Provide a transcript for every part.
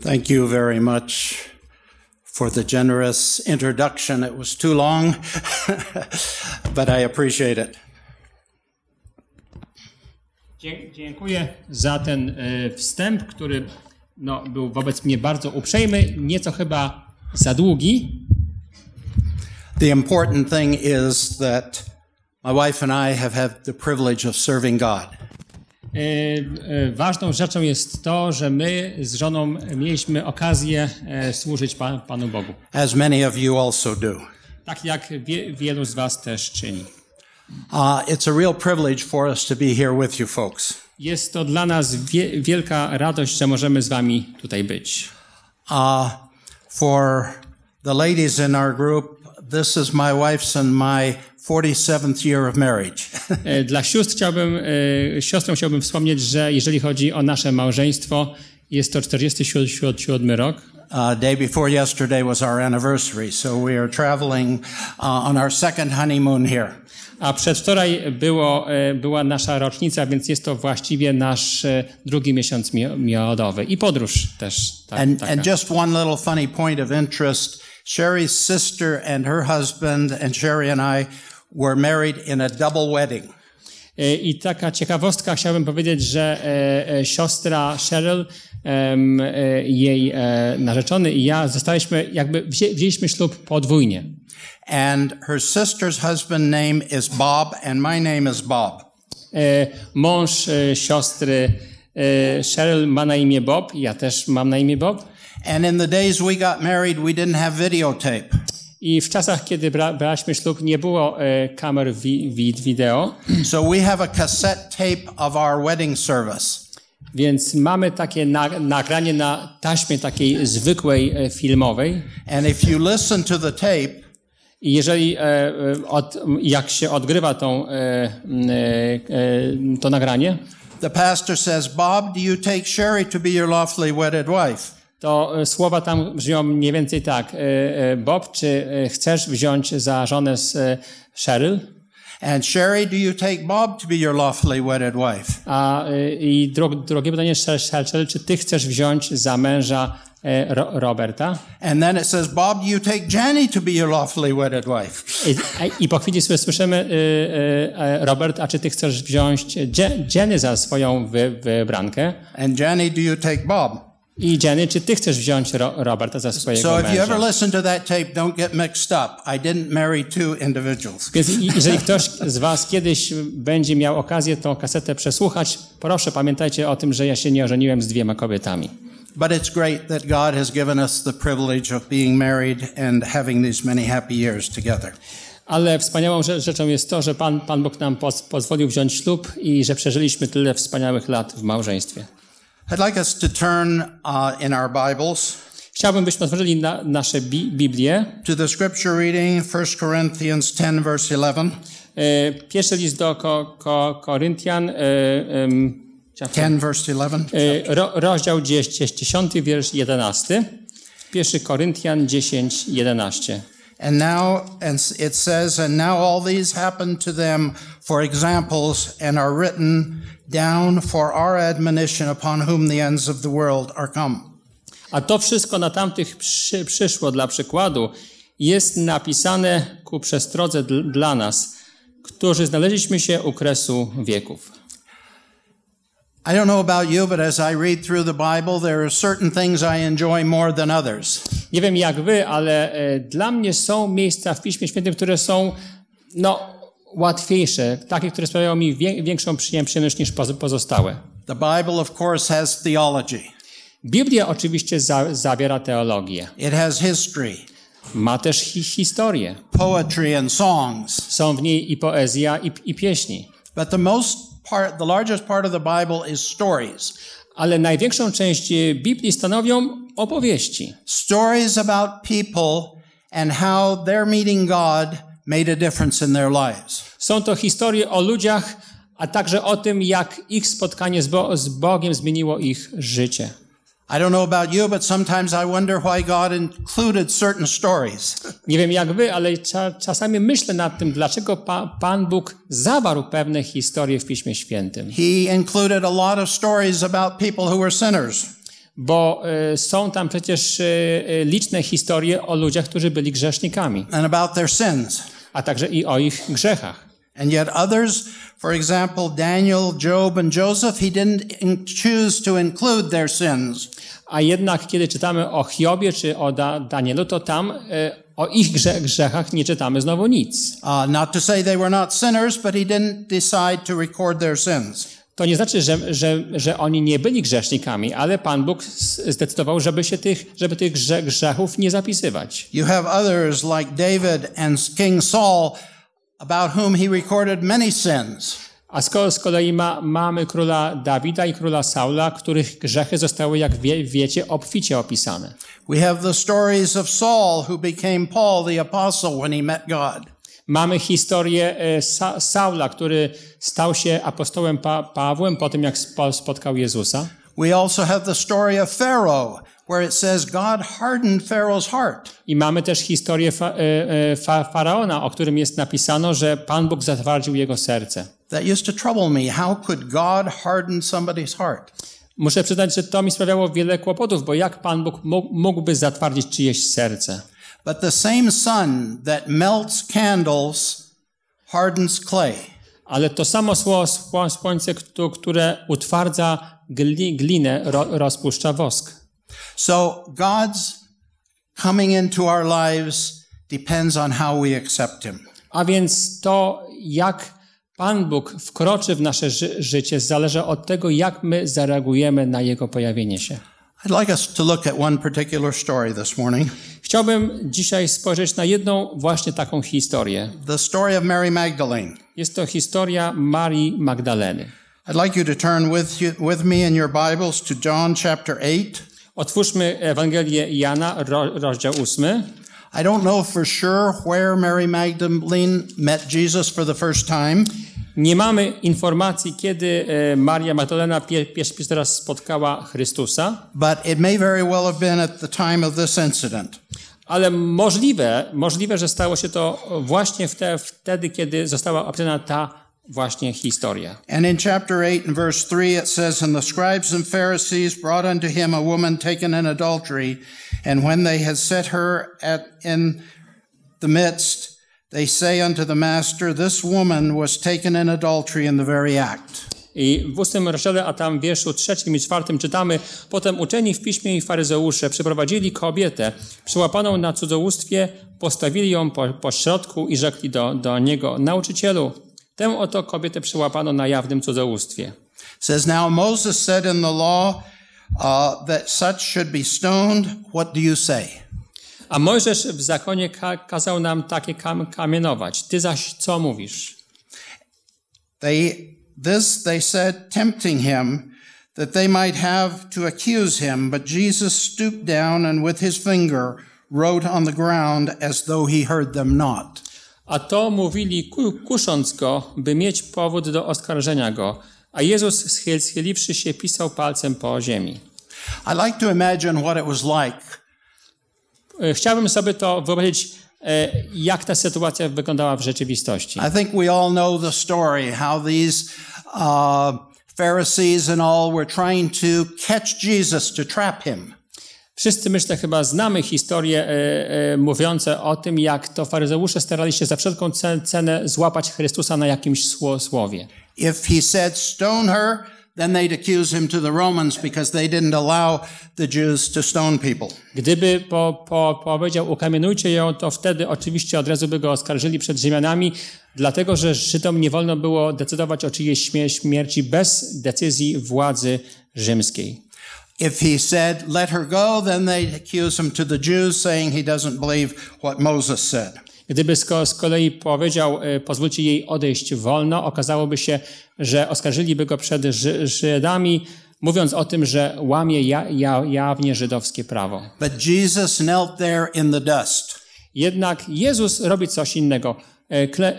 Thank you very much for the generous introduction. It was too long, but I appreciate it. Dziękuję za ten e, wstęp, który no, był wobec mnie bardzo uprzejmy, nieco chyba za długi. The important thing is that my wife and I have had the privilege of serving God. E, e, Ważną rzeczą jest to, że my z żoną mieliśmy okazję e, służyć pa, Panu Bogu. as many of you also do. Tak jak wie, wielu z Was też czyni. Uh, it's a real privilege for us to be here with you folks. Jest to dla nas wie, wielka radość, że możemy z Wami tutaj być. Uh, for the ladies in our group, this is my wife's and my 47th year of marriage. E, Dla sióstr chciałbym, e, siostrą chciałbym wspomnieć, że jeżeli chodzi o nasze małżeństwo, jest to 47 rok. Uh, day before yesterday was our anniversary, so we are traveling uh, on our second honeymoon here. A przedwczoraj było, e, była nasza rocznica, więc jest to właściwie nasz drugi miesiąc mio- miodowy. I podróż też tak, And, taka. and just one little funny point of interest Sherry's sister and her husband, and Sherry and I, were married in a double wedding. E, I taka ciekawostka, chciałbym powiedzieć, że e, e, siostra Cheryl, e, jej e, narzeczony i ja zostaliśmy, jakby wzię, wzięliśmy ślub podwójnie. And her sister's husband name is Bob, and my name is Bob. E, Mąż siostry Cheryl ma na imię Bob, ja też mam na imię Bob. And in the days we got married, we didn't have videotape. I w czasach, kiedy bra, braliśmy ślub, nie było e, kamer wi, wi, wideo, So we have a cassette tape of our wedding service. więc mamy takie na, nagranie na taśmie takiej zwykłej e, filmowej. And if you listen to the tape, I jeżeli, e, e, od, jak się odgrywa tą, e, e, to nagranie, the pastor says, Bob, do you take Sherry to be your lawfully wedded wife? To e, słowa tam brzmią mniej więcej tak. E, e, Bob, czy chcesz wziąć za żonę z Cheryl? And Sherry, do you take Bob to be your lawfully wedded wife? A, I dro, drugie pytanie, Cheryl, czy ty chcesz wziąć za męża Ro, Roberta? And then it says, Bob, do you take Jenny to be your lawfully wedded wife? I, I po chwili słyszymy, y, y, y, Robert, a czy ty chcesz wziąć Je- Jenny za swoją wy, wybrankę? And Jenny, do you take Bob? I Jenny, czy ty chcesz wziąć Ro, Roberta za swojego So męża? Więc jeżeli ktoś z was kiedyś będzie miał okazję tą kasetę przesłuchać, proszę pamiętajcie o tym, że ja się nie ożeniłem z dwiema kobietami. But it's great that God has given us the privilege of being married and having these many happy years together. Ale wspaniałą rze- rzeczą jest to, że Pan, Pan Bóg nam poz, pozwolił wziąć ślub i że przeżyliśmy tyle wspaniałych lat w małżeństwie. I'd like us to turn uh, in our Bibles Chciałbym, byśmy otworzyli na, nasze bi, Biblię to the scripture reading, 1 Corinthians 10, verse 11. E, Pierwszy list do ko, ko, Koryntian, e, em, 10, verse 11. e, ro, rozdział 10, 10, wiersz 11. 1 Koryntian 10, 11. And now, and it says, and now all these happen to them for examples and are written down for our admonition upon whom the ends of the world are come. A to wszystko na tamtych przy, przyszło dla przykładu. Jest napisane ku przestrodze dl, dla nas, którzy znaleźliśmy się u kresu wieków. I don't know about you, but as I read through the Bible, there are certain things I enjoy more than others. Nie wiem jak wy, ale e, dla mnie są miejsca w Piśmie Świętym, które są no, łatwiejsze, takie, które sprawiają mi większą przyjem- przyjemność niż poz- pozostałe. The Bible, of course, has theology. Biblia oczywiście za, zawiera teologię. It has history, Ma też hi, historię. poetry, and songs. Są w niej i poezja, i, i pieśni. But the most part, the largest part of the Bible is stories. Ale największą część e, Biblii stanowią opowieści. Stories about people and how their meeting God made a difference in their lives. Są to historie o ludziach, a także o tym, jak ich spotkanie z, Bo z Bogiem zmieniło ich życie. I don't know about you, but sometimes I wonder why God included certain stories. Nie wiem jak wy, ale cza czasami myślę nad tym, dlaczego pa Pan Bóg zawarł pewne historie w Piśmie Świętym. He included a lot of stories about people who were sinners. bo e, są tam przecież e, e, liczne historie o ludziach, którzy byli grzesznikami, and about their sins. A także i o ich grzechach. And yet others, for example, Daniel, Job, and Joseph, he didn't choose to include their sins. A jednak, kiedy czytamy o Hiobie czy o da Danielu, to tam e, o ich grze grzechach nie czytamy znowu nic. Uh, not to say they were not sinners, but he didn't decide to record their sins. To nie znaczy, że, że, że oni nie byli grzesznikami, ale Pan Bóg zdecydował, żeby, się tych, żeby tych grze grzechów nie zapisywać. You have others like David and King Saul, about whom he recorded many sins. A z kolei ma, mamy króla Dawida i króla Saula, których grzechy zostały, jak wie, wiecie, obficie opisane. We have the stories of Saul, who became Paul the apostle when he met God. Mamy historię e, Sa Saula, który stał się apostołem pa Pawłem po tym, jak spo spotkał Jezusa. We also have the story of Pharaoh, where it says God hardened Pharaoh's heart. I mamy też historię fa e, e, fa Faraona, o którym jest napisano, że Pan Bóg zatwardził jego serce. That used to trouble me. How could God harden somebody's heart? Muszę przyznać, że to mi sprawiało wiele kłopotów, bo jak Pan Bóg mógł- mógłby zatwardzić czyjeś serce? But the same sun that melts candles hardens clay. Ale to samo sło, sło, słońce, któ- które utwardza gli, glinę, ro, rozpuszcza wosk. So God's coming into our lives depends on how we accept Him. A więc to, jak Pan Bóg wkroczy w nasze ży życie, zależy od tego, jak my zareagujemy na Jego pojawienie się. I'd like us to look at one particular story this morning Chciałbym dzisiaj spojrzeć na jedną właśnie taką historię. the story of Mary Magdalene. Jest to historia Marii Magdaleny. I'd like you to turn with, you, with me in your Bibles to John chapter 8. Otwórzmy Ewangelię Jana, ro, rozdział 8. I don't know for sure where Mary Magdalene met Jesus for the first time, Nie mamy informacji, kiedy e, Maria Magdalena pier, pierwszy raz spotkała Chrystusa, but it may very well have been at the time of this incident. ale możliwe, możliwe, że stało się to właśnie wte, wtedy, kiedy została opisana ta właśnie historia. And in chapter 8 and verse 3, it says, And the scribes and Pharisees brought unto him a woman taken in adultery. And when they had set her at, in the midst, they say unto the master, This woman was taken in adultery in the very act. I w ósmym rozdziale, a tam w wierszu trzecim i czwartym czytamy, potem uczeni w piśmie i faryzeusze przyprowadzili kobietę przyłapaną na cudzołóstwie, postawili ją po, po środku i rzekli do, do niego, nauczycielu, tę oto kobietę przyłapano na jawnym cudzołóstwie. Says, Now Moses said in the law uh, that such should be stoned. What do you say? A Mojżesz w zakonie ka kazał nam takie kam kamienować. Ty zaś co mówisz? They, this they said, tempting him, that they might have to accuse him. But Jesus stooped down and with his finger wrote on the ground as though he heard them not. A to mówili ku kusząc go, by mieć powód do oskarżenia go. A Jezus schyl schyliwszy się pisał palcem po ziemi. I like to imagine what it was like Chciałbym sobie to wyobrazić, e, jak ta sytuacja wyglądała w rzeczywistości. I think we all know the story how these uh, Pharisees and all were trying to catch Jesus to trap him. Wszyscy myślę chyba znamy historie e, e, mówiące o tym, jak to faryzeusze starali się za wszelką ce- cenę złapać Chrystusa na jakimś sło- słowie. If he said stone her, then they'd accuse him to the Romans because they didn't allow the Jews to stone people. Gdyby po, po, powiedział ukamienujcie ją, to wtedy oczywiście od razu by go oskarżyli przed Rzymianami, dlatego że Żydom nie wolno było decydować o czyjejś śmie- śmierci bez decyzji władzy rzymskiej. If he said, let her go, then they'd accuse him to the Jews, saying he doesn't believe what Moses said. Gdyby z, ko- z kolei powiedział, e, pozwólcie jej odejść wolno, okazałoby się, że oskarżyliby go przed Ży- Żydami, mówiąc o tym, że łamie ja, ja, jawnie żydowskie prawo. But Jesus knelt there in the dust. Jednak Jezus robi coś innego. E, Kle,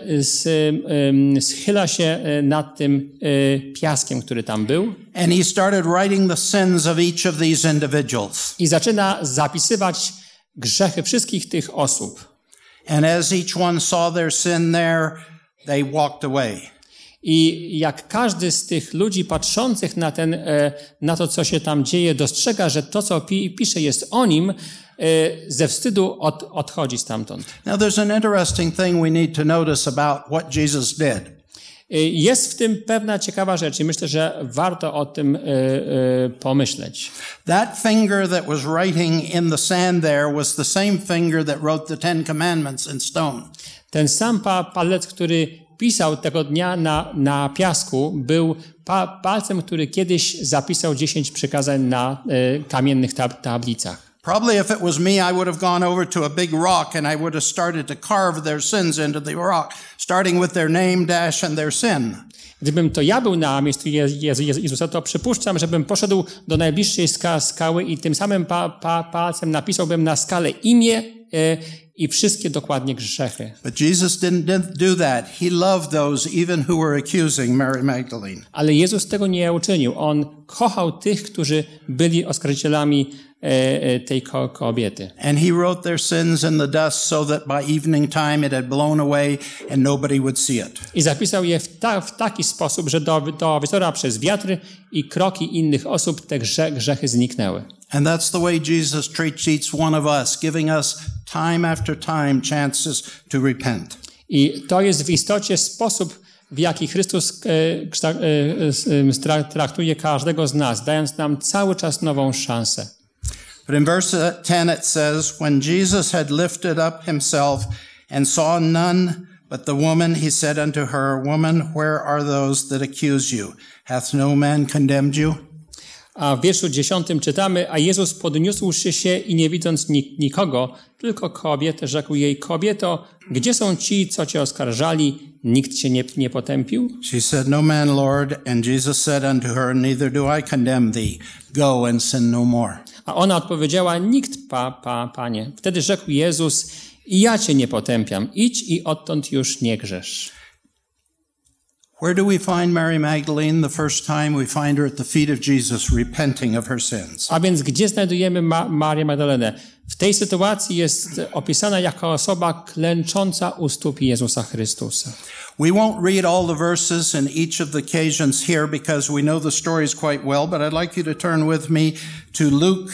schyla się e, nad tym piaskiem, który tam był And he started writing the sins of each of these individuals. i zaczyna zapisywać grzechy wszystkich tych osób. And as each one saw their sin there, they walked away. I jak każdy z tych ludzi patrzących na, ten, e, na to, co się tam dzieje, dostrzega, że to, co pi, pisze, jest o nim, e, ze wstydu od, odchodzi stamtąd. Now, there's an interesting thing we need to notice about what Jesus did. E, Jest w tym pewna ciekawa rzecz i myślę, że warto o tym e, e, pomyśleć. That finger that was writing in the sand there was the same finger that wrote the Ten Commandments in stone. Ten sam pa, palec, który pisał tego dnia na, na piasku, był pa, palcem, który kiedyś zapisał 10 przykazań na e, kamiennych tab, tablicach. Probably if it was me, I would have gone over to a big rock and I would have started to carve their sins into the rock, starting with their name dash and their sin. Gdybym to ja był na miejscu Je- Jezu- Jezu- Jezusa, to przypuszczam, żebym poszedł do najbliższej ska, skały i tym samym pa, pa, palcem napisałbym na skale imię e, i wszystkie dokładnie grzechy. But Jesus didn't, do that. He loved those even who were accusing Mary Magdalene. Ale Jezus tego nie uczynił. On kochał tych, którzy byli oskarżycielami e, e, tej ko- kobiety. And he wrote their sins in the dust so that by evening time it had blown away and nobody would see it. I zapisał je w, ta, w taki sposób, że do, do wieczora przez wiatry i kroki innych osób te grze, grzechy zniknęły. And that's the way Jesus treats each one of us, giving us time after time chances to repent. I to jest w istocie sposób, w jaki Chrystus e, e, e, traktuje każdego z nas, dając nam cały czas nową szansę. But in verse 10 it says, When Jesus had lifted up himself and saw none but the woman, he said unto her, Woman, where are those that accuse you? Hath no man condemned you? A w wierszu dziesiątym czytamy, a Jezus podniósłszy się i nie widząc ni- nikogo, tylko kobietę, rzekł jej, kobieto, gdzie są ci, co cię oskarżali? Nikt cię nie, nie potępił? She said, No man, Lord. And Jesus said unto her, Neither do I condemn thee. Go and sin no more. A ona odpowiedziała, nikt, pa, pa, panie. Wtedy rzekł Jezus, i ja cię nie potępiam. Idź i odtąd już nie grzesz. Where do we find Mary Magdalene? The first time we find her at the feet of Jesus, repenting of her sins. A więc gdzie znajdujemy Ma- Marię Magdalenę? W tej sytuacji jest opisana jako osoba klęcząca u stóp Jezusa Chrystusa. We won't read all the verses in each of the occasions here because we know the stories quite well, but I'd like you to turn with me to Luke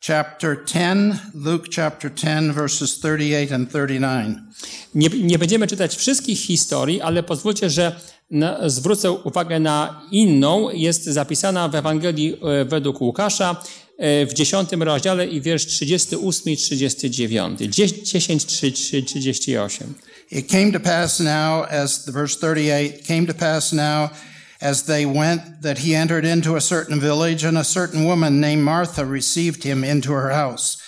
chapter 10, Luke chapter 10, verses 38 and 39. Nie, nie będziemy czytać wszystkich historii, ale pozwólcie, że zwrócę uwagę na inną. Jest zapisana w Ewangelii e, według Łukasza e, w 10 rozdziale i wiersz 38 i 39. 10, 3, 38. It came to pass now, as the verse 38 came to pass now, as they went, that he entered into a certain village, and a certain woman named Martha received him into her house.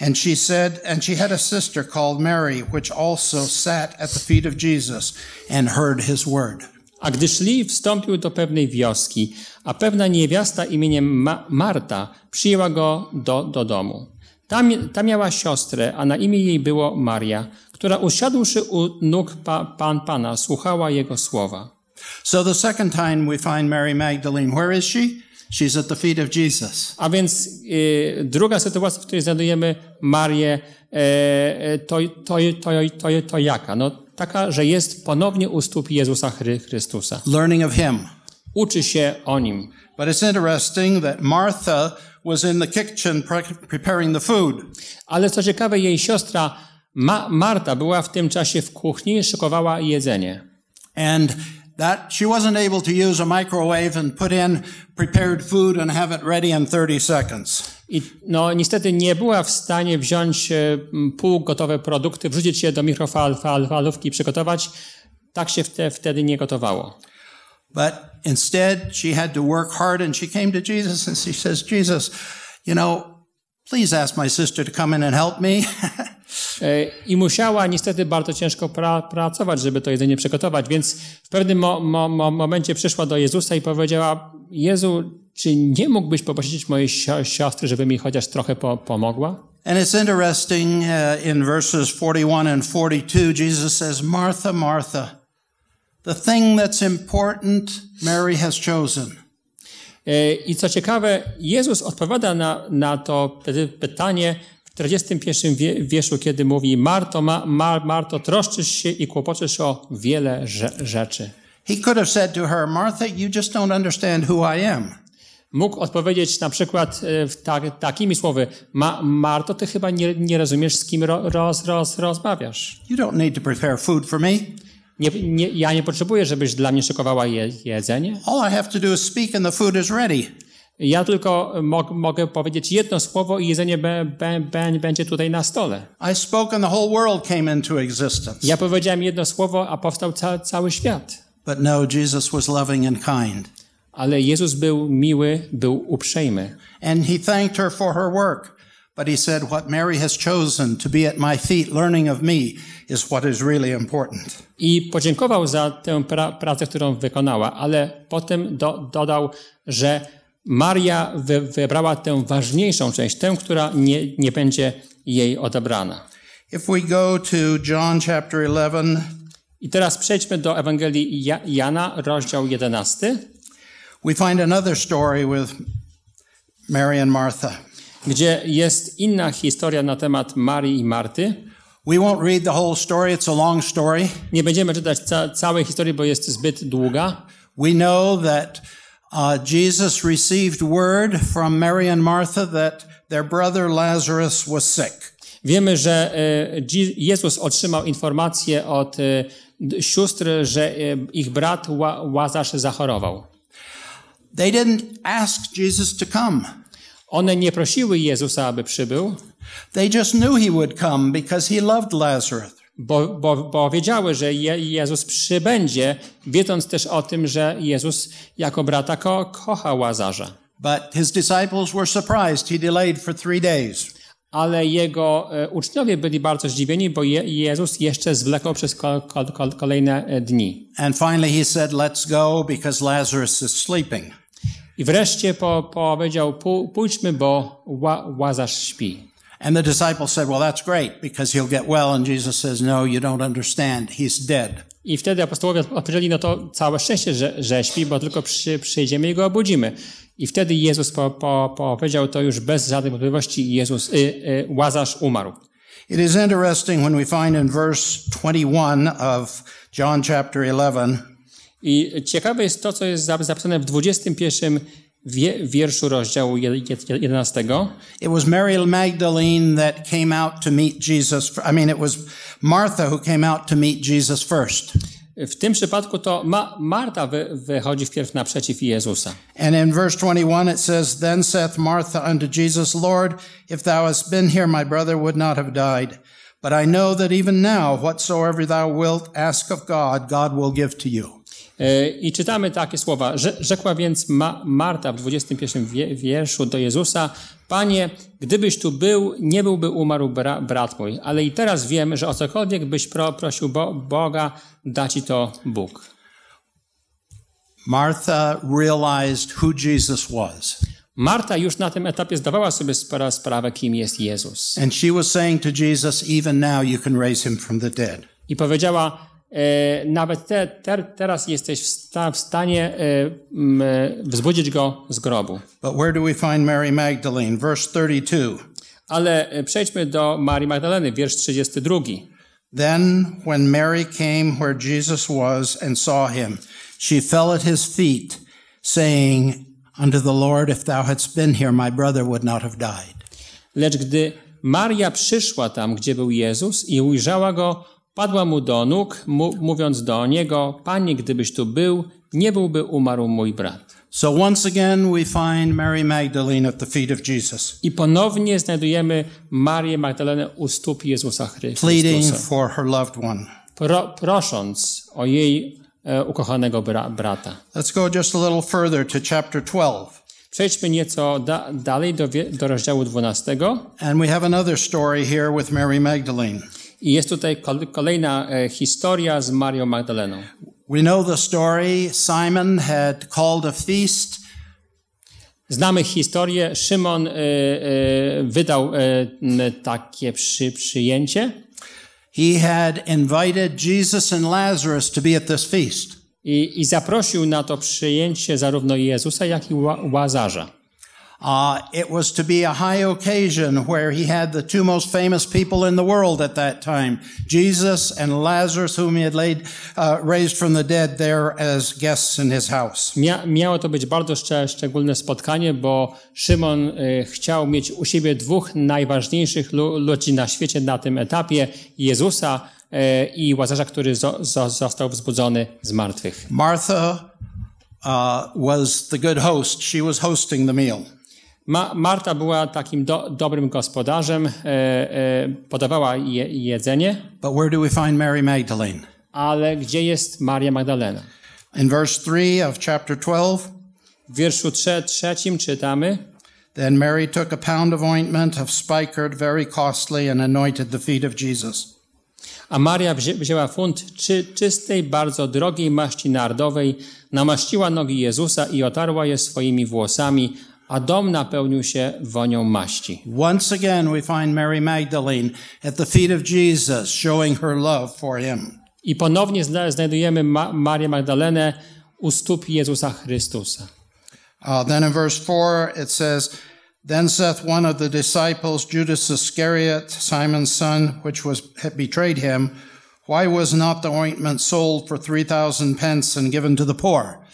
And she said, and she had a sister called Mary, which also sat at the feet of Jesus and heard his word. A gdy szli, wstąpił do pewnej wioski, a pewna niewiasta imieniem Ma- Marta przyjęła go do, do domu. Ta, mi- ta miała siostrę, a na imię jej było Maria, która usiadłszy u nóg pa, pan Pana, słuchała jego słowa. So the second time we find Mary Magdalene, where is she? She's at the feet of Jesus. A więc y, druga sytuacja, w której znajdujemy Marię, e, to, to, to, to, to jaka? No taka, że jest ponownie u stóp Jezusa Chry, Chrystusa. Learning of him. Uczy się o nim. But it's interesting that Martha was in the kitchen pre- preparing the food. Ale co ciekawe, jej siostra Ma- Marta była w tym czasie w kuchni i szykowała jedzenie. And that she wasn't able to use a microwave and put in prepared food and have it ready in 30 seconds. I no, niestety nie była w stanie wziąć e, półgotowe produkty, wrzucić je do mikrofalówki i przygotować. Tak się wte, wtedy nie gotowało. But instead, she had to work hard and she came to Jesus and she says, Jesus, you know, please ask my sister to come in and help me. E, I musiała niestety bardzo ciężko pra, pracować, żeby to jedzenie przygotować, więc w pewnym mo, mo, mo, momencie przyszła do Jezusa i powiedziała: Jezu, czy nie mógłbyś poprosić mojej sio- siostry, żeby mi chociaż trochę po, pomogła? and it's interesting uh, in verses 41 and 42, Jesus says, Martha, Martha, the thing that's important, Mary has chosen. E, I co ciekawe, Jezus odpowiada na, na to py- pytanie w 41 wie- wierszu, kiedy mówi: Marto, ma, ma, Marto, troszczysz się i kłopoczysz o wiele rze- rzeczy. He could have said to her, Martha, you just don't understand who I am. Mógł odpowiedzieć na przykład e, w tak, takimi słowy: Ma, Marto, ty chyba nie, nie rozumiesz, z kim ro, roz, roz, rozmawiasz. You don't need to prepare food for me. Nie, nie, ja nie potrzebuję, żebyś dla mnie szykowała je, jedzenie. All I have to do is speak and the food is ready. Ja tylko mog, mogę powiedzieć jedno słowo i jedzenie be, be, be, będzie tutaj na stole. I spoke and the whole world came into existence. Ja powiedziałem jedno słowo, a powstał ca, cały świat. But no, Jesus was loving and kind. Ale Jezus był miły, był uprzejmy. And he thanked her for her work. But he said, What Mary has chosen to be at my feet learning of me is what is really important. I podziękował za tę pra, pracę, którą wykonała, ale potem do, dodał, że Maria wy, wybrała tę ważniejszą część, tę, która nie, nie będzie jej odebrana. If we go to John chapter 11, I teraz przejdźmy do Ewangelii Ja- Jana, rozdział 11, we find another story with Mary and Martha. gdzie jest inna historia na temat Marii i Marty. We won't read the whole story, it's a long story. Nie będziemy czytać ca- całej historii, bo jest zbyt długa. We know that uh, Jesus received word from Mary and Martha that their brother Lazarus was sick. Wiemy, że e, Jezus otrzymał informację od e, sióstr, że e, ich brat Ła- Łazarz zachorował. They didn't ask Jesus to come. One nie prosiły Jezusa, aby przybył, They just knew he would come because he loved Lazarus. Bo, bo, bo wiedziały, że Je, Jezus przybędzie, wiedząc też o tym, że Jezus jako brata ko, kocha Łazarza. But his disciples were surprised. He delayed for three days. Ale jego e, uczniowie byli bardzo zdziwieni, bo Je, Jezus jeszcze zwlekał przez ko, ko, ko, kolejne e, dni. And finally he said, Let's go because Lazarus is sleeping. I wreszcie po, powiedział, "Pó- pójdźmy, bo ła, Łazarz śpi. And the disciples said, Well, that's great because he'll get well. And Jesus says, No, you don't understand. He's dead. I wtedy apostołowie odpowiedzieli, no to całe szczęście, że, że śpi, bo tylko przy, przyjdziemy i go obudzimy. I wtedy Jezus po, po, powiedział to już bez żadnych wątpliwości, Jezus, y, y, Łazarz umarł. It is interesting when we find in verse 21 of John chapter 11, I ciekawe jest to, co jest zapisane w 21 wie, wierszu rozdziału je- je- 11. it was Mary Magdalene that came out to meet Jesus. I mean, it was Martha who came out to meet Jesus first. W tym przypadku to Ma, Marta wy, wychodzi wpierw naprzeciw Jezusa. And in verse 21, it says, Then saith Martha unto Jesus, Lord, if thou hadst been here, my brother would not have died. But I know that even now, whatsoever thou wilt ask of God, God will give to you. E, I czytamy takie słowa. Rze- Rzekła więc Ma Marta w 21 wie- wierszu do Jezusa, Panie, gdybyś tu był, nie byłby umarł bra brat mój, ale i teraz wiem, że o cokolwiek byś pro prosił Bo Boga, da ci to Bóg. Martha realized who Jesus was. Marta już na tym etapie zdawała sobie spra- sprawę, kim jest Jezus. And she was saying to Jesus, Even now you can raise him from the dead. I powiedziała, nawet te, te, teraz jesteś w, sta w stanie e, m, wzbudzić go z grobu. But where do we find Mary Magdalene? Verse 32. Ale e, przejdźmy do Marii Magdaleny, wiersz 32. Then, when Mary came where Jesus was and saw him, she fell at his feet, saying unto the Lord, If thou hadst been here, my brother would not have died. Lecz gdy Maria przyszła tam, gdzie był Jezus i ujrzała go, padła mu do nóg, mówiąc do niego, Panie, gdybyś tu był, nie byłby umarł mój brat. So once again, we find Mary Magdalene at the feet of Jesus, I ponownie znajdujemy Marię Magdalenę u stóp Jezusa Chry- pleading Chrystusa, for her loved one. pro, prosząc o jej e, ukochanego bra, brata. Let's go just a little further to chapter 12. Przejdźmy nieco da, dalej do, do rozdziału 12. And we have another story here with Mary Magdalene. I jest tutaj kol- kolejna e, historia z Marią Magdaleną. We know the story. Simon had called a feast Znamy historię. Szymon e, e, wydał n- takie przy, przyjęcie He had invited Jesus and Lazarus to be at this feast. i, i zaprosił na to przyjęcie zarówno Jezusa, jak i Ła- Łazarza. Uh, it was to be a high occasion where he had the two most famous people in the world at that time, Jesus and Lazarus, whom he had laid, uh, raised from the dead there as guests in his house. Mia, miało to być bardzo szcze, szczególne spotkanie, bo Szymon y, chciał mieć u siebie dwóch najważniejszych lu, ludzi na świecie na tym etapie, Jezusa y, i Łazarza, który zo, zo, został wzbudzony z martwych. Martha uh, was the good host. She was hosting the meal. Ma, Marta była takim do, dobrym gospodarzem, e, e, podawała je, jedzenie, But where do we find Mary Magdalene? ale gdzie jest Maria Magdalena? In verse 3 of chapter 12, W wierszu trze, trzecim czytamy, then Mary took a pound of ointment of spikenard, very costly, and anointed the feet of Jesus. a Maria wzię, wzięła funt czy, czystej, bardzo drogiej maści nardowej, namaściła nogi Jezusa i otarła je swoimi włosami, a dom napełnił się wonią maści. Once again, we find Mary Magdalene at the feet of Jesus, showing her love for him. I ponownie zna, znajdujemy Ma, Marię Magdalenę u stóp Jezusa Chrystusa. Uh, then in verse 4, it says, Then saith one of the disciples, Judas Iscariot, Simon's son, which was betrayed him, Why was not the ointment sold for 3,000 pence and given to the poor?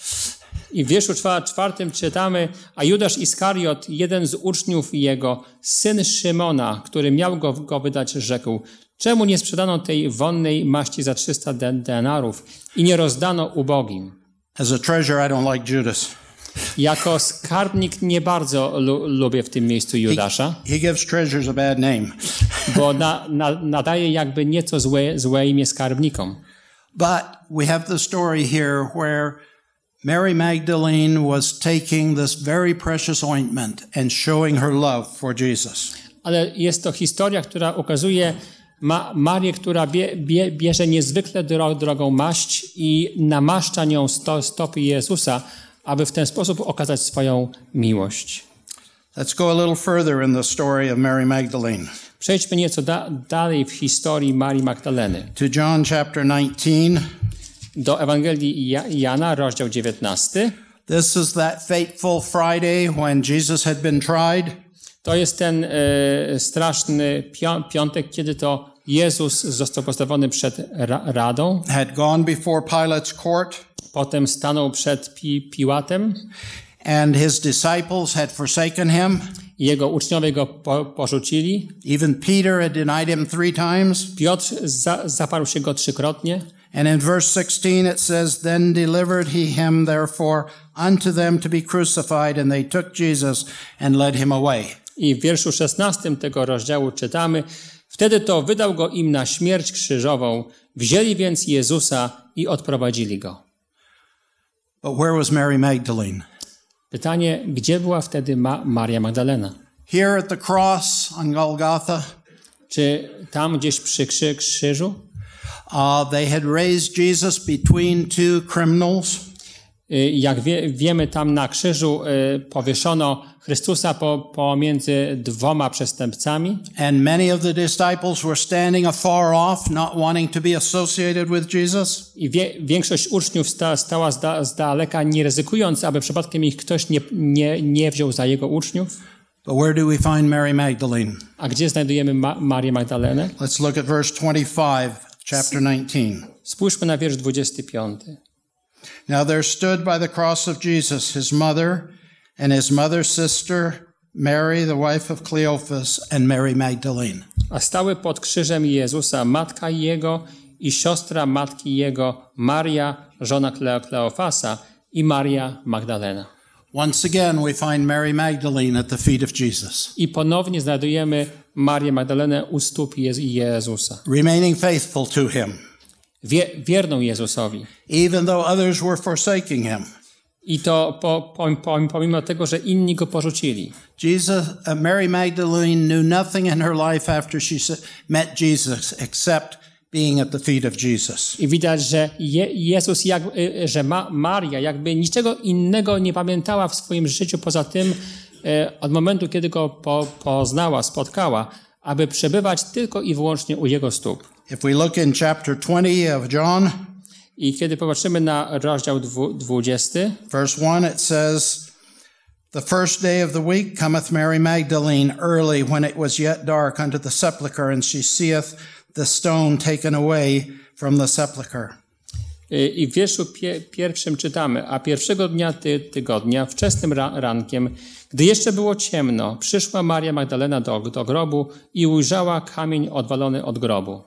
I w wierszu czwa- czwartym czytamy, a Judasz Iskariot, jeden z uczniów jego, syn Szymona, który miał go, go wydać, rzekł, czemu nie sprzedano tej wonnej maści za 300 den- denarów i nie rozdano ubogim? As a treasure, I don't like Judas. Jako skarbnik nie bardzo lu- lubię w tym miejscu Judasza, He gives treasures a bad name. bo na, na, nadaje jakby nieco złe, złe imię skarbnikom. But we have the story here where Mary Magdalene was taking this very precious ointment and showing her love for Jesus. Ale jest to historia, która ukazuje ma Marię, która bie, bie, bierze niezwykle dro, drogą maść i namaszcza nią sto, stopy Jezusa, aby w ten sposób okazać swoją miłość. Let's go a little further in the story of Mary Magdalene Przejdźmy nieco da, dalej w historii Marii Magdaleny. to John chapter 19. Do Ewangelii Ja- Jana, rozdział 19. This is that fateful Friday when Jesus had been tried. To jest ten e, straszny pią, piątek, kiedy to Jezus został postawiony przed ra, Radą, had gone before Pilate's court, potem stanął przed Pi, Piłatem and his disciples had forsaken him. i jego uczniowie go po, porzucili. Even Peter had denied him three times. Piotr za, zaparł się go trzykrotnie. And in verse 16 it says, Then delivered he him therefore unto them to be crucified, and they took Jesus and led him away. I w wierszu 16 tego rozdziału czytamy: Wtedy to wydał go im na śmierć krzyżową. Wzięli więc Jezusa i odprowadzili go. But where was Mary Magdalene? Pytanie, gdzie była wtedy Ma- Maria Magdalena? Here at the cross on Golgotha, Czy tam gdzieś przy krzy- krzyżu? Uh, they had raised Jesus between two criminals. Y, Jak wie, wiemy, tam na krzyżu y, powieszono Chrystusa po, pomiędzy dwoma przestępcami And many of the disciples were standing afar off, not wanting to be associated with Jesus. i wie, większość uczniów sta, stała z, da, z daleka, nie ryzykując, aby przypadkiem ich ktoś nie, nie, nie wziął za jego uczniów. But where do we find Mary Magdalene? A gdzie znajdujemy Ma- Marię Magdalenę? Let's look at verse 25, chapter 19. Spójrzmy na wiersz 25. Now there stood by the cross of Jesus his mother and his mother's sister, Mary, the wife of Cleophas, and Mary Magdalene. A stały pod krzyżem Jezusa matka jego i siostra matki jego, Maria, żona Kleo- Kleofasa i Maria Magdalena. Once again, we find Mary Magdalene at the feet of Jesus, I ponownie znajdujemy Marię Magdalenę u stóp Jez- Jezusa. remaining faithful to him, Wie, wierną Jezusowi. even though others were forsaking him. I to po, po, po, pomimo tego, że inni go porzucili. Jesus, uh, Mary Magdalene knew nothing in her life after she met Jesus except being at the feet of Jesus. I widać, że Je, Jezus, jak, y, że Ma, Maria jakby niczego innego nie pamiętała w swoim życiu poza tym, e, od momentu, kiedy go po, poznała, spotkała, aby przebywać tylko i wyłącznie u jego stóp. If we look in chapter 20 of John, I kiedy popatrzymy na rozdział dwu- 20, verse 1, it says, The first day of the week cometh Mary Magdalene early when it was yet dark unto the sepulchre, and she seeth the stone taken away from the sepulchre. Y, I w wierszu pie, pierwszym czytamy, a pierwszego dnia ty, tygodnia, wczesnym ra, rankiem, gdy jeszcze było ciemno, przyszła Maria Magdalena do, do grobu i ujrzała kamień odwalony od grobu.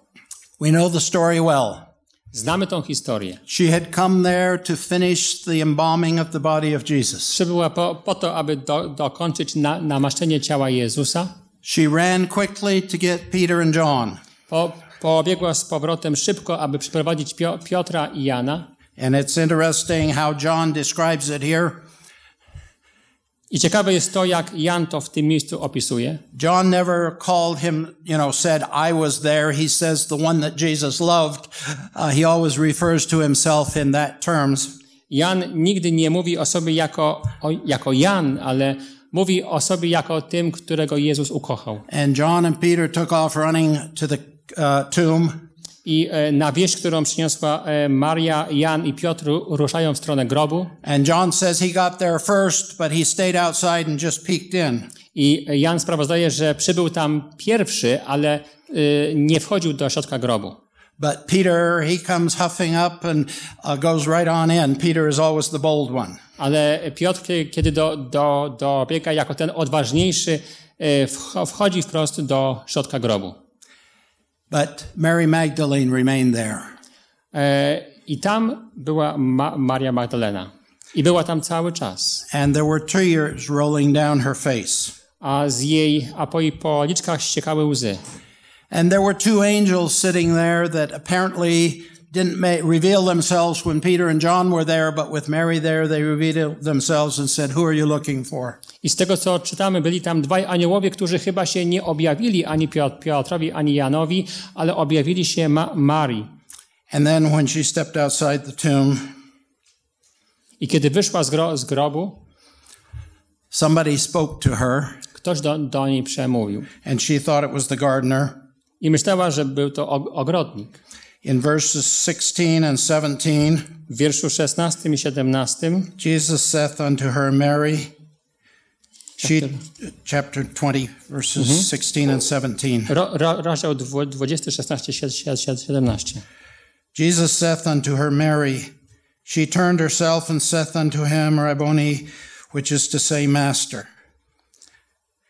We know the story well. Znamy tą historię. She had come there to finish the embalming of the body of Jesus. Przybyła po, po to, aby do, dokończyć na, namaszczenie ciała Jezusa. She ran quickly to get Peter and John. Po, pobiegła z powrotem szybko, aby przyprowadzić Pio, Piotra i Jana. And it's interesting how John describes it here. I ciekawe jest to, jak Jan to w tym miejscu opisuje. John never called him, you know, said, I was there. He says the one that Jesus loved. Uh, he always refers to himself in that terms. Jan nigdy nie mówi o sobie jako, o, jako Jan, ale mówi o sobie jako tym, którego Jezus ukochał. And John and Peter took off running to the uh, tomb. I e, na wieść, którą przyniosła e, Maria, Jan i Piotr ruszają w stronę grobu. And John says he got there first, but he stayed outside and just peeked in. I Jan sprawozdaje, że przybył tam pierwszy, ale y, nie wchodził do środka grobu. But Peter, he comes huffing up and uh, goes right on in. Peter is always the bold one. Ale Piotr, kiedy do, do, dobiega jako ten odważniejszy, y, wch- wchodzi wprost do środka grobu. But Mary Magdalene remained there. E, I tam była Ma- Maria Magdalena. I była tam cały czas. And there were tears rolling down her face. A z jej, a po jej policzkach ściekały łzy. And there were two angels sitting there that apparently didn't reveal themselves when Peter and John were there, but with Mary there, they revealed themselves and said, Who are you looking for? I z tego, co czytamy, byli tam dwaj aniołowie, którzy chyba się nie objawili ani Piot- Piotrowi, ani Janowi, ale objawili się Ma- Marii. And then when she stepped outside the tomb, I kiedy wyszła z, gro- z grobu, somebody spoke to her, ktoś do, do niej przemówił. and she thought it was the gardener. I myślała, że był to og- ogrodnik. In verses 16 and 17, W wierszu 16 i 17 Jesus saith unto her, Mary, she, chapter 20, verses mm-hmm. 16 and 17. ro, ro, rozdział 20, 16, 17. Jesus saith unto her, Mary. She turned herself and saith unto him, Rabboni, which is to say, Master.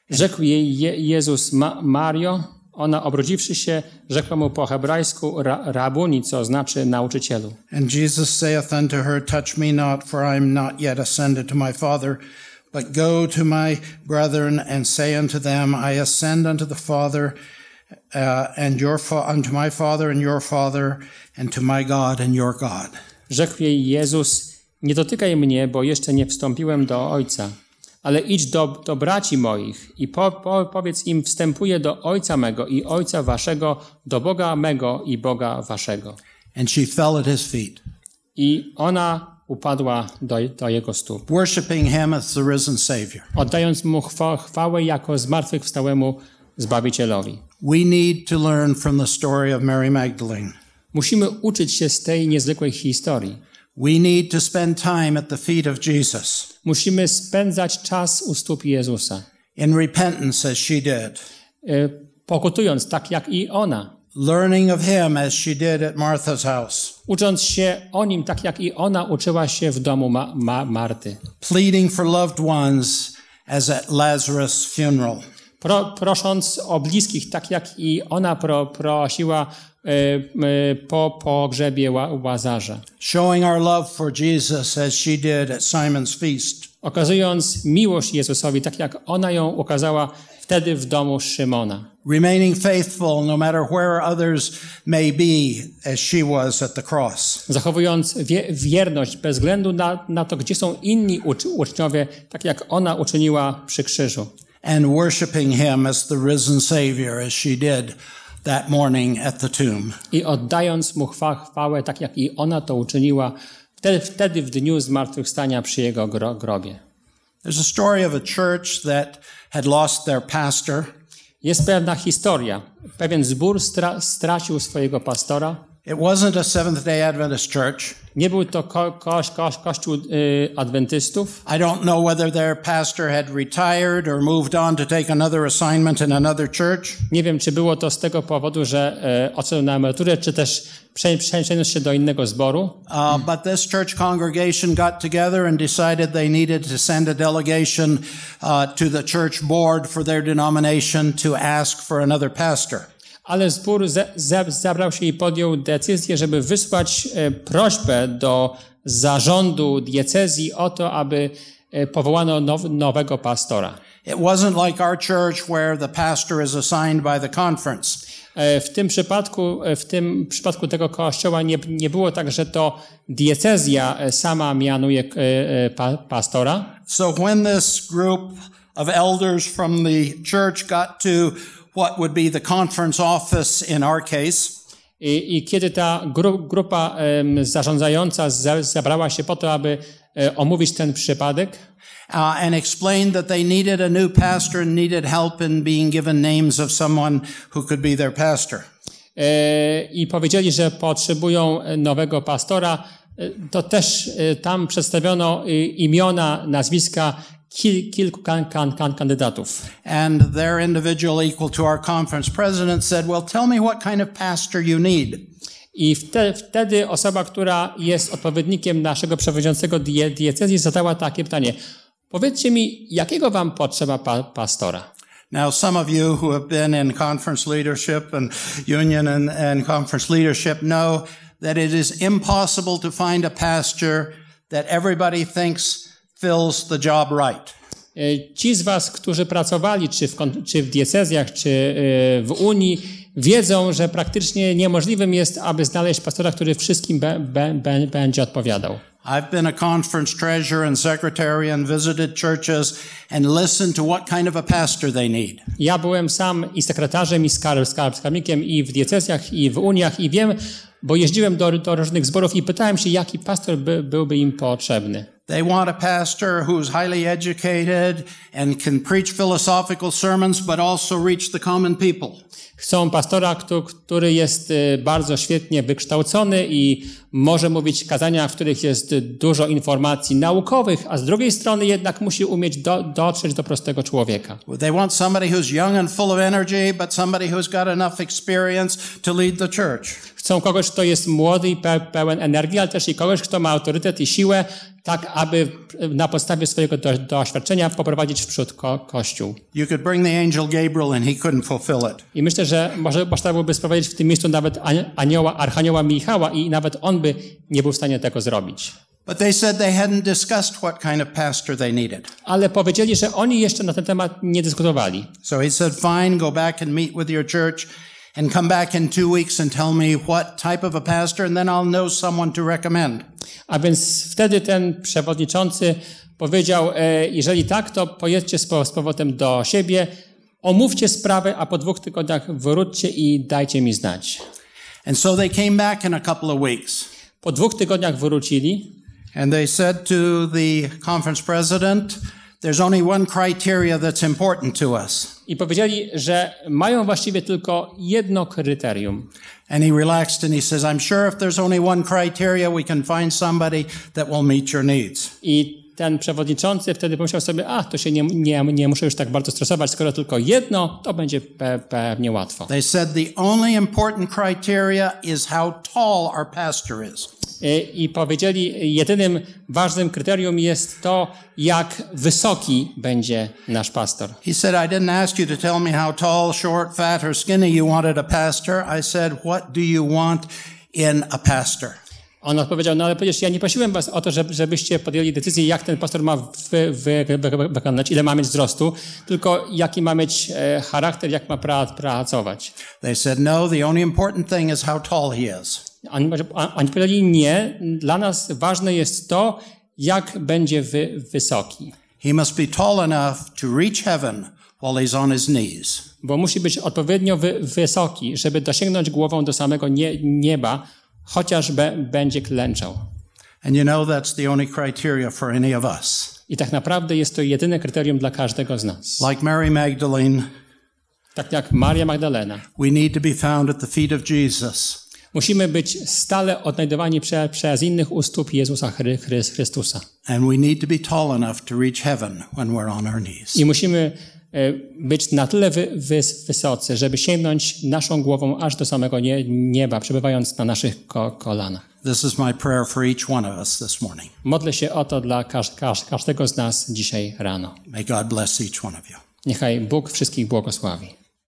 Rzekł jej Je, Jezus Ma, Mario, ona obrodziwszy się, rzekła mu po hebrajsku ra, rabuni, co znaczy nauczycielu. And Jesus saith unto her, Touch me not, for I am not yet ascended to my Father, but go to my brethren and say unto them, I ascend unto the Father, uh, and your fa- unto my Father and your Father, and to my God and your God. Rzekł jej Jezus, nie dotykaj mnie, bo jeszcze nie wstąpiłem do Ojca, ale idź do, do braci moich i po, po, powiedz im, wstępuję do Ojca mego i Ojca waszego, do Boga mego i Boga waszego. And she fell at his feet, I ona upadła do, do Jego stóp, worshiping him as the risen Savior. oddając Mu chwa, chwałę jako zmartwychwstałemu Zbawicielowi. We need to learn from the story of Mary Magdalene. Musimy uczyć się z tej niezwykłej historii. We need to spend time at the feet of Jesus. Musimy spędzać czas u stóp Jezusa, in repentance as she did, e, pokutując tak jak i ona, learning of him as she did at Martha's house, ucząc się o nim tak jak i ona uczyła się w domu Ma- Ma- Marty, pleading for loved ones as at Lazarus' funeral. Pro, prosząc o bliskich tak jak i ona pro, prosiła po pogrzebie Ła- Łazarza. Showing our love for Jesus as she did at Simon's feast. Okazując miłość Jezusowi tak jak ona ją ukazała wtedy w domu Szymona. Remaining faithful no matter where others may be as she was at the cross. zachowując wie, wierność bez względu na, na to, gdzie są inni ucz, uczniowie, tak jak ona uczyniła przy krzyżu. And worshiping him as the risen Savior as she did that morning at the tomb. I oddając mu chwa, chwałę, tak jak i ona to uczyniła wtedy, wtedy w dniu zmartwychwstania przy jego gro, grobie. There's a story of a church that had lost their pastor, Jest pewna historia. Pewien zbór stra, stracił swojego pastora It wasn't a Seventh day Adventist church. Nie był to ko, ko, ko, kościół y, adwentystów. I don't know whether their pastor had retired or moved on to take another assignment in another church. Nie wiem, czy było to z tego powodu, że odszedł na emeryturę, czy też przeniósł się do innego zboru. Uh, but this church congregation got together and decided they needed to send a delegation uh, to the church board for their denomination to ask for another pastor. Ale zbór zebrał się i podjął decyzję, żeby wysłać e, prośbę do zarządu diecezji o to, aby e, powołano now, nowego pastora. It wasn't like our church where the pastor is assigned by the conference. E, W tym przypadku, w tym przypadku tego kościoła nie, nie było tak, że to diecezja sama mianuje pa, pastora, So when this group of elders from the church got to what would be the conference office in our case, I, I kiedy ta gru, grupa em, zarządzająca ze, zebrała się po to, aby e, omówić ten przypadek? Uh, and explained that they needed a new pastor and needed help in being given names of someone who could be their pastor. e, i powiedzieli, że potrzebują nowego pastora, e, to też tam przedstawiono imiona, nazwiska kil, kilku kan, kan, kan, kandydatów. And their individual equal to our conference president said, well, tell me what kind of pastor you need. I wte, wtedy osoba, która jest odpowiednikiem naszego przewodniczącego die, diecezji, zadała takie pytanie. Powiedzcie mi, jakiego wam potrzeba pa, pastora? Now, some of you who have been in conference leadership and union and, and conference leadership know that it is impossible to find a pastor that everybody thinks fills the job right. E, Ci z was, którzy pracowali czy w, czy w diecezjach, czy e, w Unii, wiedzą, że praktycznie niemożliwym jest, aby znaleźć pastora, który wszystkim be, be, be, będzie odpowiadał. I've been a conference treasurer and secretary and visited churches and listened to what kind of a pastor they need. Ja byłem sam i sekretarzem, i skarb, skarb, skarbnikiem i w diecezjach, i w Uniach, i wiem, bo jeździłem do, do różnych zborów i pytałem się, jaki pastor by, byłby im potrzebny. They want a pastor who's highly educated and can preach philosophical sermons, but also reach the common people. Chcą pastora, który jest y, bardzo świetnie wykształcony i może mówić kazania, w których jest dużo informacji naukowych, a z drugiej strony jednak musi umieć do, dotrzeć do prostego człowieka. They want somebody who's young and full of energy, but somebody who's got enough experience to lead the church. Chcą kogoś, kto jest młody i pe, pełen energii, ale też i kogoś, kto ma autorytet i siłę, tak aby na podstawie swojego do, doświadczenia poprowadzić w przód ko, Kościół. You could bring the angel Gabriel and he couldn't fulfill it. I myślę, że może można byłoby sprowadzić w tym miejscu nawet ani- anioła, archanioła Michała i nawet on by nie był w stanie tego zrobić. But they said they hadn't discussed what kind of pastor they needed. Ale powiedzieli, że oni jeszcze na ten temat nie dyskutowali. So he said, fine, go back and meet with your church and come back in two weeks and tell me what type of a pastor and then I'll know someone to recommend. A więc wtedy ten przewodniczący powiedział, e, jeżeli tak, to pojedźcie z, po- z powrotem do siebie, omówcie sprawę, a po dwóch tygodniach wróćcie i dajcie mi znać. And so they came back in a couple of weeks. Po dwóch tygodniach wrócili And they said to the conference president, there's only one criteria that's important to us. i powiedzieli, że mają właściwie tylko jedno kryterium. And he relaxed and he says, I'm sure if there's only one criteria, we can find somebody that will meet your needs. I ten przewodniczący wtedy pomyślał sobie, a to się nie, nie, nie muszę już tak bardzo stresować, skoro tylko jedno, to będzie pe, pewnie łatwo. They said the only important criteria is how tall our pastor is. I- I powiedzieli, jedynym ważnym kryterium jest to, jak wysoki będzie nasz pastor. He said, I didn't ask you to tell me how tall, short, fat, or skinny you wanted a pastor. I said, what do you want in a pastor? On odpowiedział, no ale przecież ja nie prosiłem was o to, żeby, żebyście podjęli decyzję, jak ten pastor ma wy, wy, wy, wyglądać, ile ma mieć wzrostu, tylko jaki ma mieć e, charakter, jak ma pra, pracować. They said, no, the only important thing is how tall he is. Oni, a- oni powiedzieli, nie, dla nas ważne jest to, jak będzie wy, wysoki. He must be tall enough to reach heaven while he's on his knees. Bo musi być odpowiednio wy, wysoki, żeby dosięgnąć głową do samego nie, nieba, chociaż be, będzie klęczał. And you know that's the only criteria for any of us. I tak naprawdę jest to jedyne kryterium dla każdego z nas. Like Mary Magdalene, Tak jak Maria Magdalena. we need to be found at the feet of Jesus. Musimy być stale odnajdowani prze, przez innych u stóp Jezusa Chry, Chry, Chrystusa. And we need to be tall enough to reach heaven when we're on our knees. I musimy e, być na tyle wy, wys, wysocy, żeby sięgnąć naszą głową aż do samego nie, nieba, przebywając na naszych ko, kolanach. This is my prayer for each one of us this morning. Modlę się o to dla każ, każ, każdego z nas dzisiaj rano. May God bless each one of you. Niechaj Bóg wszystkich błogosławi.